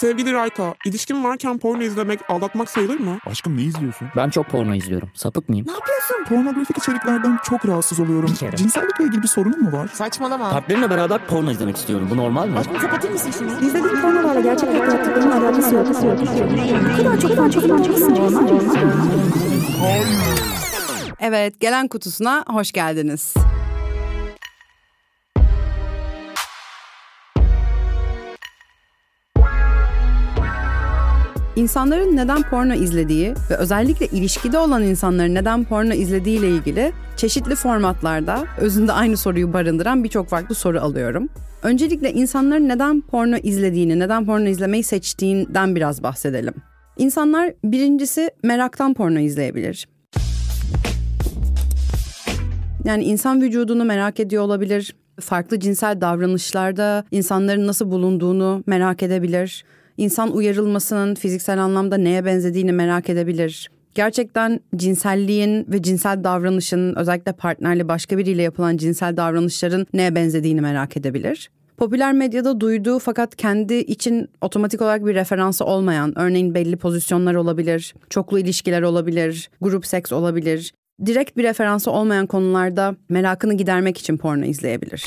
Sevgili Rayka, ilişkin varken porno izlemek aldatmak sayılır mı? Aşkım ne izliyorsun? Ben çok porno izliyorum. Sapık mıyım? Ne yapıyorsun? Pornografik içeriklerden çok rahatsız oluyorum. Bir kere. Cinsellikle ilgili bir sorunun mu var? Saçmalama. Partnerimle beraber porno izlemek istiyorum. Bu normal mi? kapatır mısın şunu? İzlediğin pornolarla gerçek hayatta yaptıklarının alakası yok. Bu kadar çok fan çok fan çok normal. Evet, gelen kutusuna hoş geldiniz. İnsanların neden porno izlediği ve özellikle ilişkide olan insanların neden porno izlediği ile ilgili çeşitli formatlarda özünde aynı soruyu barındıran birçok farklı soru alıyorum. Öncelikle insanların neden porno izlediğini, neden porno izlemeyi seçtiğinden biraz bahsedelim. İnsanlar birincisi meraktan porno izleyebilir. Yani insan vücudunu merak ediyor olabilir. Farklı cinsel davranışlarda insanların nasıl bulunduğunu merak edebilir. İnsan uyarılmasının fiziksel anlamda neye benzediğini merak edebilir. Gerçekten cinselliğin ve cinsel davranışın özellikle partnerli başka biriyle yapılan cinsel davranışların neye benzediğini merak edebilir. Popüler medyada duyduğu fakat kendi için otomatik olarak bir referansı olmayan, örneğin belli pozisyonlar olabilir, çoklu ilişkiler olabilir, grup seks olabilir. Direkt bir referansı olmayan konularda merakını gidermek için porno izleyebilir.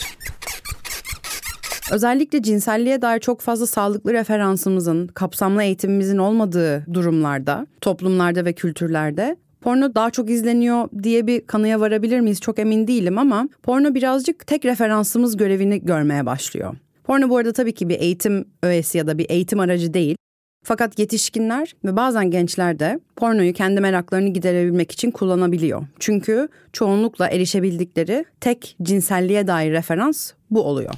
Özellikle cinselliğe dair çok fazla sağlıklı referansımızın, kapsamlı eğitimimizin olmadığı durumlarda, toplumlarda ve kültürlerde porno daha çok izleniyor diye bir kanıya varabilir miyiz çok emin değilim ama porno birazcık tek referansımız görevini görmeye başlıyor. Porno bu arada tabii ki bir eğitim öğesi ya da bir eğitim aracı değil. Fakat yetişkinler ve bazen gençler de pornoyu kendi meraklarını giderebilmek için kullanabiliyor. Çünkü çoğunlukla erişebildikleri tek cinselliğe dair referans bu oluyor.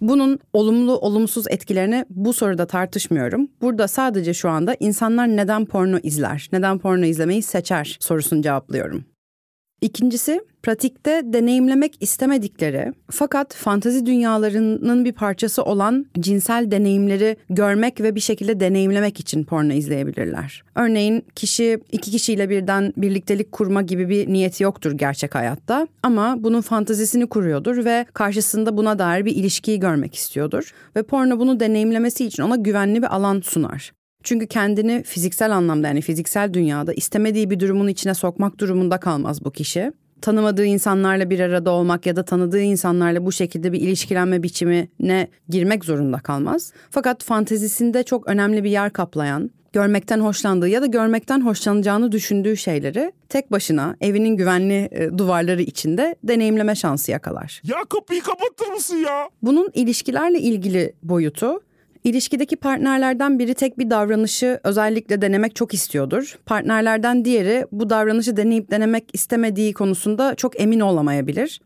Bunun olumlu olumsuz etkilerini bu soruda tartışmıyorum. Burada sadece şu anda insanlar neden porno izler, neden porno izlemeyi seçer sorusunu cevaplıyorum. İkincisi, pratikte deneyimlemek istemedikleri fakat fantazi dünyalarının bir parçası olan cinsel deneyimleri görmek ve bir şekilde deneyimlemek için porno izleyebilirler. Örneğin kişi iki kişiyle birden birliktelik kurma gibi bir niyeti yoktur gerçek hayatta ama bunun fantazisini kuruyordur ve karşısında buna dair bir ilişkiyi görmek istiyordur ve porno bunu deneyimlemesi için ona güvenli bir alan sunar. Çünkü kendini fiziksel anlamda yani fiziksel dünyada istemediği bir durumun içine sokmak durumunda kalmaz bu kişi. Tanımadığı insanlarla bir arada olmak ya da tanıdığı insanlarla bu şekilde bir ilişkilenme biçimine girmek zorunda kalmaz. Fakat fantezisinde çok önemli bir yer kaplayan, görmekten hoşlandığı ya da görmekten hoşlanacağını düşündüğü şeyleri tek başına evinin güvenli e, duvarları içinde deneyimleme şansı yakalar. Ya kapıyı kapatır mısın ya? Bunun ilişkilerle ilgili boyutu İlişkideki partnerlerden biri tek bir davranışı özellikle denemek çok istiyordur. Partnerlerden diğeri bu davranışı deneyip denemek istemediği konusunda çok emin olamayabilir.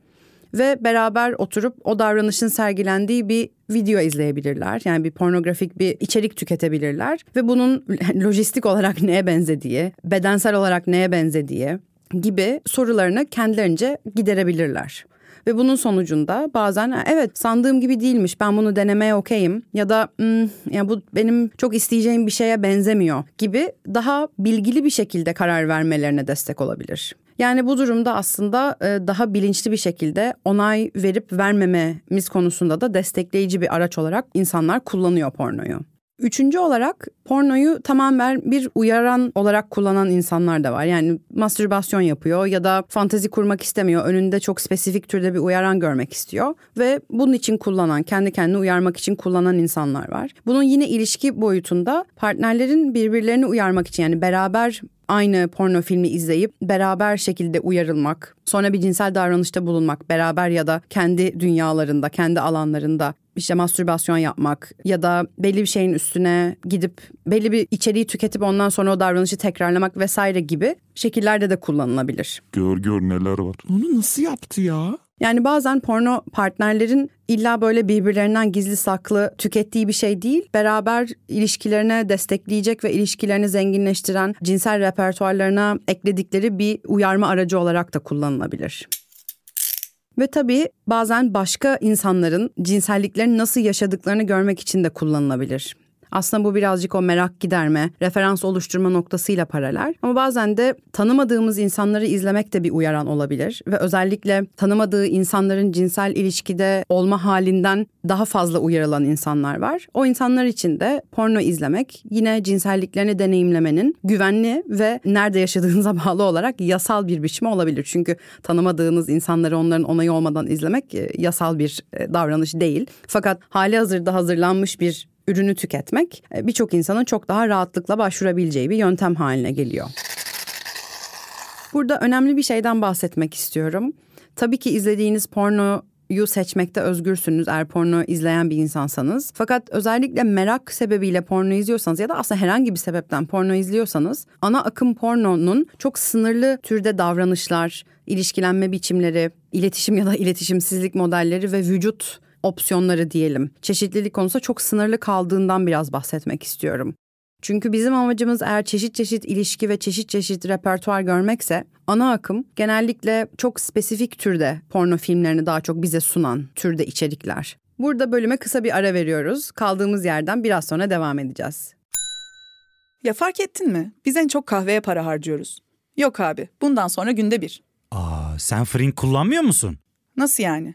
Ve beraber oturup o davranışın sergilendiği bir video izleyebilirler. Yani bir pornografik bir içerik tüketebilirler. Ve bunun lojistik olarak neye benzediği, bedensel olarak neye benzediği gibi sorularını kendilerince giderebilirler. Ve bunun sonucunda bazen evet sandığım gibi değilmiş ben bunu denemeye okeyim ya da hmm, ya bu benim çok isteyeceğim bir şeye benzemiyor gibi daha bilgili bir şekilde karar vermelerine destek olabilir. Yani bu durumda aslında e, daha bilinçli bir şekilde onay verip vermememiz konusunda da destekleyici bir araç olarak insanlar kullanıyor pornoyu. Üçüncü olarak pornoyu tamamen bir uyaran olarak kullanan insanlar da var. Yani mastürbasyon yapıyor ya da fantezi kurmak istemiyor. Önünde çok spesifik türde bir uyaran görmek istiyor. Ve bunun için kullanan, kendi kendini uyarmak için kullanan insanlar var. Bunun yine ilişki boyutunda partnerlerin birbirlerini uyarmak için yani beraber aynı porno filmi izleyip beraber şekilde uyarılmak, sonra bir cinsel davranışta bulunmak beraber ya da kendi dünyalarında, kendi alanlarında işte mastürbasyon yapmak ya da belli bir şeyin üstüne gidip belli bir içeriği tüketip ondan sonra o davranışı tekrarlamak vesaire gibi şekillerde de kullanılabilir. Gör gör neler var. Onu nasıl yaptı ya? Yani bazen porno partnerlerin illa böyle birbirlerinden gizli saklı tükettiği bir şey değil. Beraber ilişkilerine destekleyecek ve ilişkilerini zenginleştiren cinsel repertuarlarına ekledikleri bir uyarma aracı olarak da kullanılabilir. Ve tabii bazen başka insanların cinselliklerini nasıl yaşadıklarını görmek için de kullanılabilir. Aslında bu birazcık o merak giderme, referans oluşturma noktasıyla paralel. Ama bazen de tanımadığımız insanları izlemek de bir uyaran olabilir. Ve özellikle tanımadığı insanların cinsel ilişkide olma halinden daha fazla uyarılan insanlar var. O insanlar için de porno izlemek yine cinselliklerini deneyimlemenin güvenli ve nerede yaşadığınıza bağlı olarak yasal bir biçimi olabilir. Çünkü tanımadığınız insanları onların onayı olmadan izlemek e, yasal bir e, davranış değil. Fakat hali hazırda hazırlanmış bir ürünü tüketmek e, birçok insanın çok daha rahatlıkla başvurabileceği bir yöntem haline geliyor. Burada önemli bir şeyden bahsetmek istiyorum. Tabii ki izlediğiniz porno yu seçmekte özgürsünüz eğer porno izleyen bir insansanız. Fakat özellikle merak sebebiyle porno izliyorsanız ya da aslında herhangi bir sebepten porno izliyorsanız ana akım pornonun çok sınırlı türde davranışlar, ilişkilenme biçimleri, iletişim ya da iletişimsizlik modelleri ve vücut opsiyonları diyelim. Çeşitlilik konusunda çok sınırlı kaldığından biraz bahsetmek istiyorum. Çünkü bizim amacımız eğer çeşit çeşit ilişki ve çeşit çeşit repertuar görmekse ana akım genellikle çok spesifik türde porno filmlerini daha çok bize sunan türde içerikler. Burada bölüme kısa bir ara veriyoruz. Kaldığımız yerden biraz sonra devam edeceğiz. Ya fark ettin mi? Biz en çok kahveye para harcıyoruz. Yok abi, bundan sonra günde bir. Aa, sen Frink kullanmıyor musun? Nasıl yani?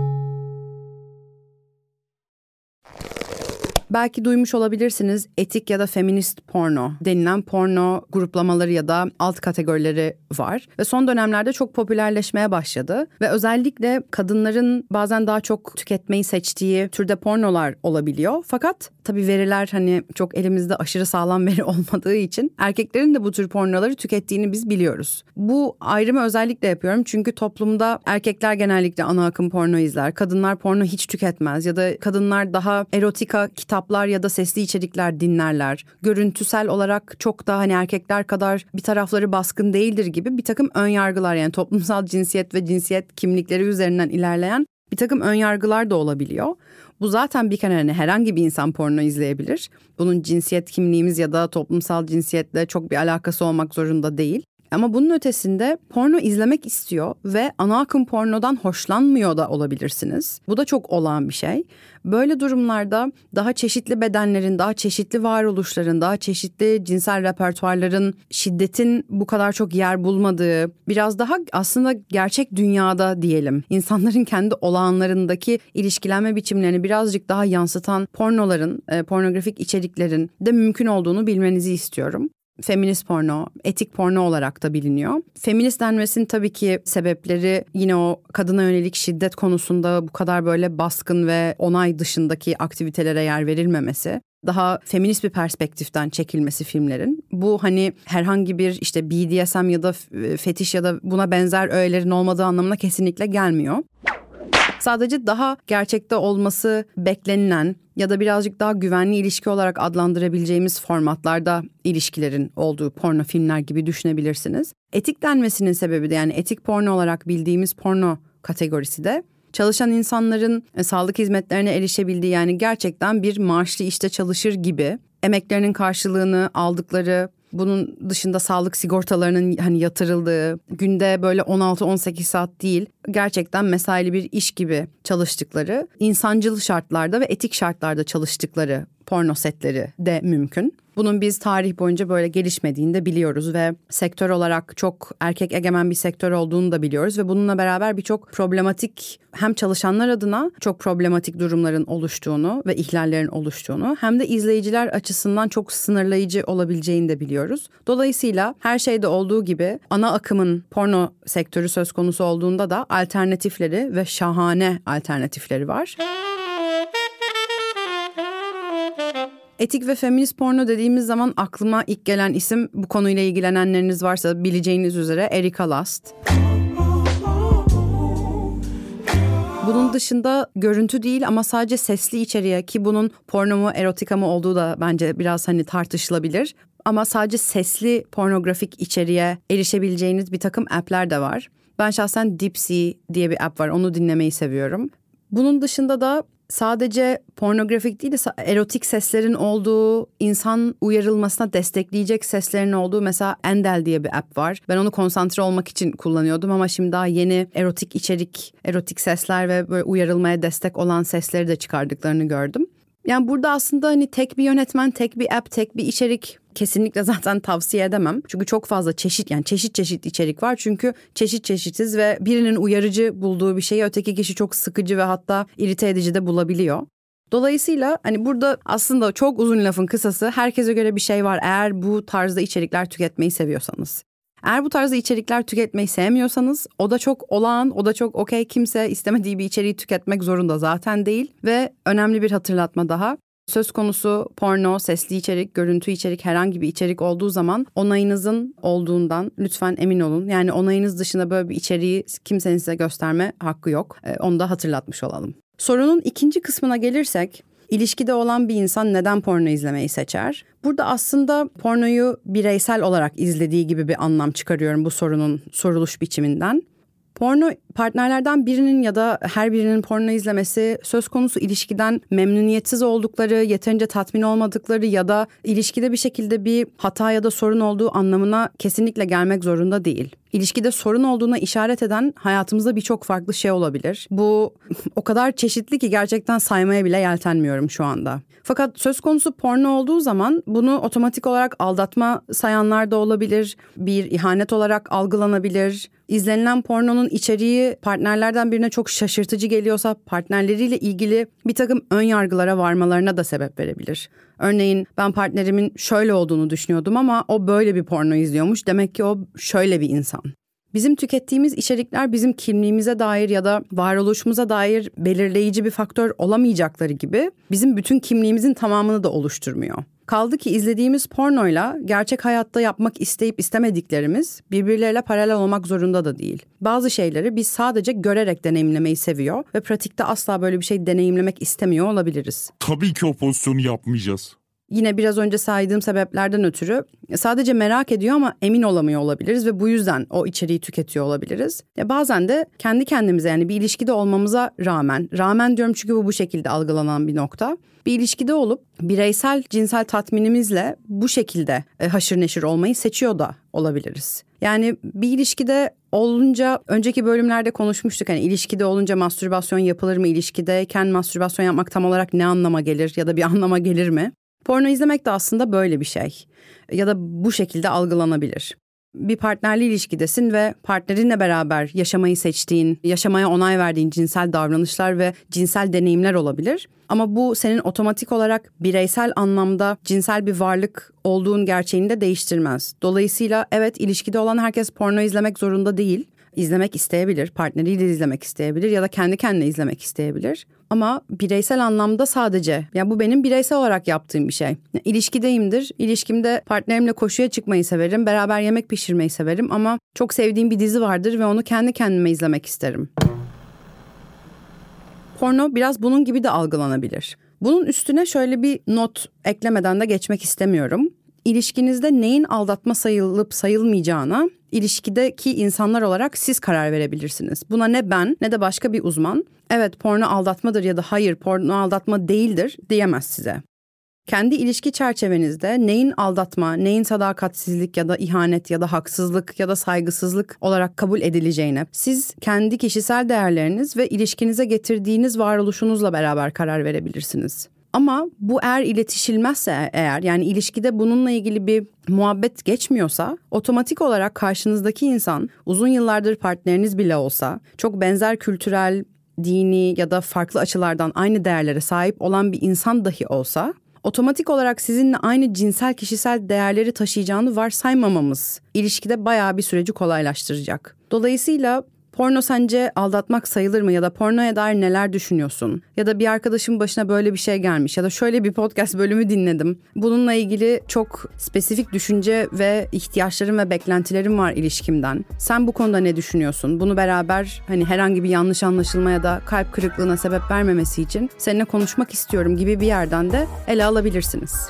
Belki duymuş olabilirsiniz etik ya da feminist porno denilen porno gruplamaları ya da alt kategorileri var. Ve son dönemlerde çok popülerleşmeye başladı. Ve özellikle kadınların bazen daha çok tüketmeyi seçtiği türde pornolar olabiliyor. Fakat tabii veriler hani çok elimizde aşırı sağlam veri olmadığı için erkeklerin de bu tür pornoları tükettiğini biz biliyoruz. Bu ayrımı özellikle yapıyorum çünkü toplumda erkekler genellikle ana akım porno izler. Kadınlar porno hiç tüketmez ya da kadınlar daha erotika kitaplar ya da sesli içerikler dinlerler. Görüntüsel olarak çok da hani erkekler kadar bir tarafları baskın değildir gibi bir takım ön yargılar yani toplumsal cinsiyet ve cinsiyet kimlikleri üzerinden ilerleyen bir takım ön yargılar da olabiliyor. Bu zaten bir kere hani herhangi bir insan porno izleyebilir. Bunun cinsiyet kimliğimiz ya da toplumsal cinsiyetle çok bir alakası olmak zorunda değil. Ama bunun ötesinde porno izlemek istiyor ve ana akım pornodan hoşlanmıyor da olabilirsiniz. Bu da çok olağan bir şey. Böyle durumlarda daha çeşitli bedenlerin, daha çeşitli varoluşların, daha çeşitli cinsel repertuarların şiddetin bu kadar çok yer bulmadığı, biraz daha aslında gerçek dünyada diyelim, insanların kendi olağanlarındaki ilişkilenme biçimlerini birazcık daha yansıtan pornoların, e, pornografik içeriklerin de mümkün olduğunu bilmenizi istiyorum feminist porno, etik porno olarak da biliniyor. Feminist denmesinin tabii ki sebepleri yine o kadına yönelik şiddet konusunda bu kadar böyle baskın ve onay dışındaki aktivitelere yer verilmemesi daha feminist bir perspektiften çekilmesi filmlerin. Bu hani herhangi bir işte BDSM ya da fetiş ya da buna benzer öğelerin olmadığı anlamına kesinlikle gelmiyor. Sadece daha gerçekte olması beklenilen ya da birazcık daha güvenli ilişki olarak adlandırabileceğimiz formatlarda ilişkilerin olduğu porno filmler gibi düşünebilirsiniz. Etik denmesinin sebebi de yani etik porno olarak bildiğimiz porno kategorisi de çalışan insanların e, sağlık hizmetlerine erişebildiği yani gerçekten bir maaşlı işte çalışır gibi emeklerinin karşılığını aldıkları, bunun dışında sağlık sigortalarının hani yatırıldığı, günde böyle 16-18 saat değil, gerçekten mesaili bir iş gibi çalıştıkları, insancıl şartlarda ve etik şartlarda çalıştıkları porno setleri de mümkün. Bunun biz tarih boyunca böyle gelişmediğini de biliyoruz ve sektör olarak çok erkek egemen bir sektör olduğunu da biliyoruz ve bununla beraber birçok problematik hem çalışanlar adına çok problematik durumların oluştuğunu ve ihlallerin oluştuğunu hem de izleyiciler açısından çok sınırlayıcı olabileceğini de biliyoruz. Dolayısıyla her şeyde olduğu gibi ana akımın porno sektörü söz konusu olduğunda da alternatifleri ve şahane alternatifleri var. Etik ve feminist porno dediğimiz zaman aklıma ilk gelen isim bu konuyla ilgilenenleriniz varsa bileceğiniz üzere Erika Last. Bunun dışında görüntü değil ama sadece sesli içeriğe ki bunun porno mu erotika mı olduğu da bence biraz hani tartışılabilir. Ama sadece sesli pornografik içeriğe erişebileceğiniz bir takım app'ler de var. Ben şahsen Dipsy diye bir app var onu dinlemeyi seviyorum. Bunun dışında da sadece pornografik değil de erotik seslerin olduğu, insan uyarılmasına destekleyecek seslerin olduğu mesela Endel diye bir app var. Ben onu konsantre olmak için kullanıyordum ama şimdi daha yeni erotik içerik, erotik sesler ve böyle uyarılmaya destek olan sesleri de çıkardıklarını gördüm. Yani burada aslında hani tek bir yönetmen, tek bir app, tek bir içerik kesinlikle zaten tavsiye edemem. Çünkü çok fazla çeşit yani çeşit çeşit içerik var. Çünkü çeşit çeşitiz ve birinin uyarıcı bulduğu bir şeyi öteki kişi çok sıkıcı ve hatta irite edici de bulabiliyor. Dolayısıyla hani burada aslında çok uzun lafın kısası herkese göre bir şey var eğer bu tarzda içerikler tüketmeyi seviyorsanız. Eğer bu tarzda içerikler tüketmeyi sevmiyorsanız o da çok olağan, o da çok okey. Kimse istemediği bir içeriği tüketmek zorunda zaten değil. Ve önemli bir hatırlatma daha. Söz konusu porno, sesli içerik, görüntü içerik herhangi bir içerik olduğu zaman onayınızın olduğundan lütfen emin olun. Yani onayınız dışında böyle bir içeriği kimsenin size gösterme hakkı yok. Ee, onu da hatırlatmış olalım. Sorunun ikinci kısmına gelirsek İlişkide olan bir insan neden porno izlemeyi seçer? Burada aslında pornoyu bireysel olarak izlediği gibi bir anlam çıkarıyorum bu sorunun soruluş biçiminden. Porno partnerlerden birinin ya da her birinin porno izlemesi söz konusu ilişkiden memnuniyetsiz oldukları, yeterince tatmin olmadıkları ya da ilişkide bir şekilde bir hata ya da sorun olduğu anlamına kesinlikle gelmek zorunda değil. İlişkide sorun olduğuna işaret eden hayatımızda birçok farklı şey olabilir. Bu o kadar çeşitli ki gerçekten saymaya bile yeltenmiyorum şu anda. Fakat söz konusu porno olduğu zaman bunu otomatik olarak aldatma sayanlar da olabilir. Bir ihanet olarak algılanabilir. İzlenilen pornonun içeriği partnerlerden birine çok şaşırtıcı geliyorsa partnerleriyle ilgili bir takım ön yargılara varmalarına da sebep verebilir. Örneğin ben partnerimin şöyle olduğunu düşünüyordum ama o böyle bir porno izliyormuş. Demek ki o şöyle bir insan. Bizim tükettiğimiz içerikler bizim kimliğimize dair ya da varoluşumuza dair belirleyici bir faktör olamayacakları gibi bizim bütün kimliğimizin tamamını da oluşturmuyor. Kaldı ki izlediğimiz pornoyla gerçek hayatta yapmak isteyip istemediklerimiz birbirleriyle paralel olmak zorunda da değil. Bazı şeyleri biz sadece görerek deneyimlemeyi seviyor ve pratikte asla böyle bir şey deneyimlemek istemiyor olabiliriz. Tabii ki o pozisyonu yapmayacağız yine biraz önce saydığım sebeplerden ötürü sadece merak ediyor ama emin olamıyor olabiliriz ve bu yüzden o içeriği tüketiyor olabiliriz. Ya bazen de kendi kendimize yani bir ilişkide olmamıza rağmen, rağmen diyorum çünkü bu bu şekilde algılanan bir nokta. Bir ilişkide olup bireysel cinsel tatminimizle bu şekilde e, haşır neşir olmayı seçiyor da olabiliriz. Yani bir ilişkide olunca önceki bölümlerde konuşmuştuk hani ilişkide olunca mastürbasyon yapılır mı ilişkideyken mastürbasyon yapmak tam olarak ne anlama gelir ya da bir anlama gelir mi? Porno izlemek de aslında böyle bir şey ya da bu şekilde algılanabilir. Bir partnerli ilişkidesin ve partnerinle beraber yaşamayı seçtiğin, yaşamaya onay verdiğin cinsel davranışlar ve cinsel deneyimler olabilir. Ama bu senin otomatik olarak bireysel anlamda cinsel bir varlık olduğun gerçeğini de değiştirmez. Dolayısıyla evet ilişkide olan herkes porno izlemek zorunda değil izlemek isteyebilir, partneriyle izlemek isteyebilir ya da kendi kendine izlemek isteyebilir. Ama bireysel anlamda sadece, yani bu benim bireysel olarak yaptığım bir şey. İlişkideyimdir, ilişkimde partnerimle koşuya çıkmayı severim, beraber yemek pişirmeyi severim ama çok sevdiğim bir dizi vardır ve onu kendi kendime izlemek isterim. Porno biraz bunun gibi de algılanabilir. Bunun üstüne şöyle bir not eklemeden de geçmek istemiyorum ilişkinizde neyin aldatma sayılıp sayılmayacağına ilişkideki insanlar olarak siz karar verebilirsiniz. Buna ne ben ne de başka bir uzman evet porno aldatmadır ya da hayır porno aldatma değildir diyemez size. Kendi ilişki çerçevenizde neyin aldatma, neyin sadakatsizlik ya da ihanet ya da haksızlık ya da saygısızlık olarak kabul edileceğine siz kendi kişisel değerleriniz ve ilişkinize getirdiğiniz varoluşunuzla beraber karar verebilirsiniz. Ama bu eğer iletişilmezse eğer yani ilişkide bununla ilgili bir muhabbet geçmiyorsa otomatik olarak karşınızdaki insan uzun yıllardır partneriniz bile olsa çok benzer kültürel, dini ya da farklı açılardan aynı değerlere sahip olan bir insan dahi olsa otomatik olarak sizinle aynı cinsel kişisel değerleri taşıyacağını varsaymamamız ilişkide bayağı bir süreci kolaylaştıracak. Dolayısıyla Porno sence aldatmak sayılır mı ya da pornoya dair neler düşünüyorsun? Ya da bir arkadaşın başına böyle bir şey gelmiş ya da şöyle bir podcast bölümü dinledim. Bununla ilgili çok spesifik düşünce ve ihtiyaçlarım ve beklentilerim var ilişkimden. Sen bu konuda ne düşünüyorsun? Bunu beraber hani herhangi bir yanlış anlaşılma ya da kalp kırıklığına sebep vermemesi için seninle konuşmak istiyorum gibi bir yerden de ele alabilirsiniz.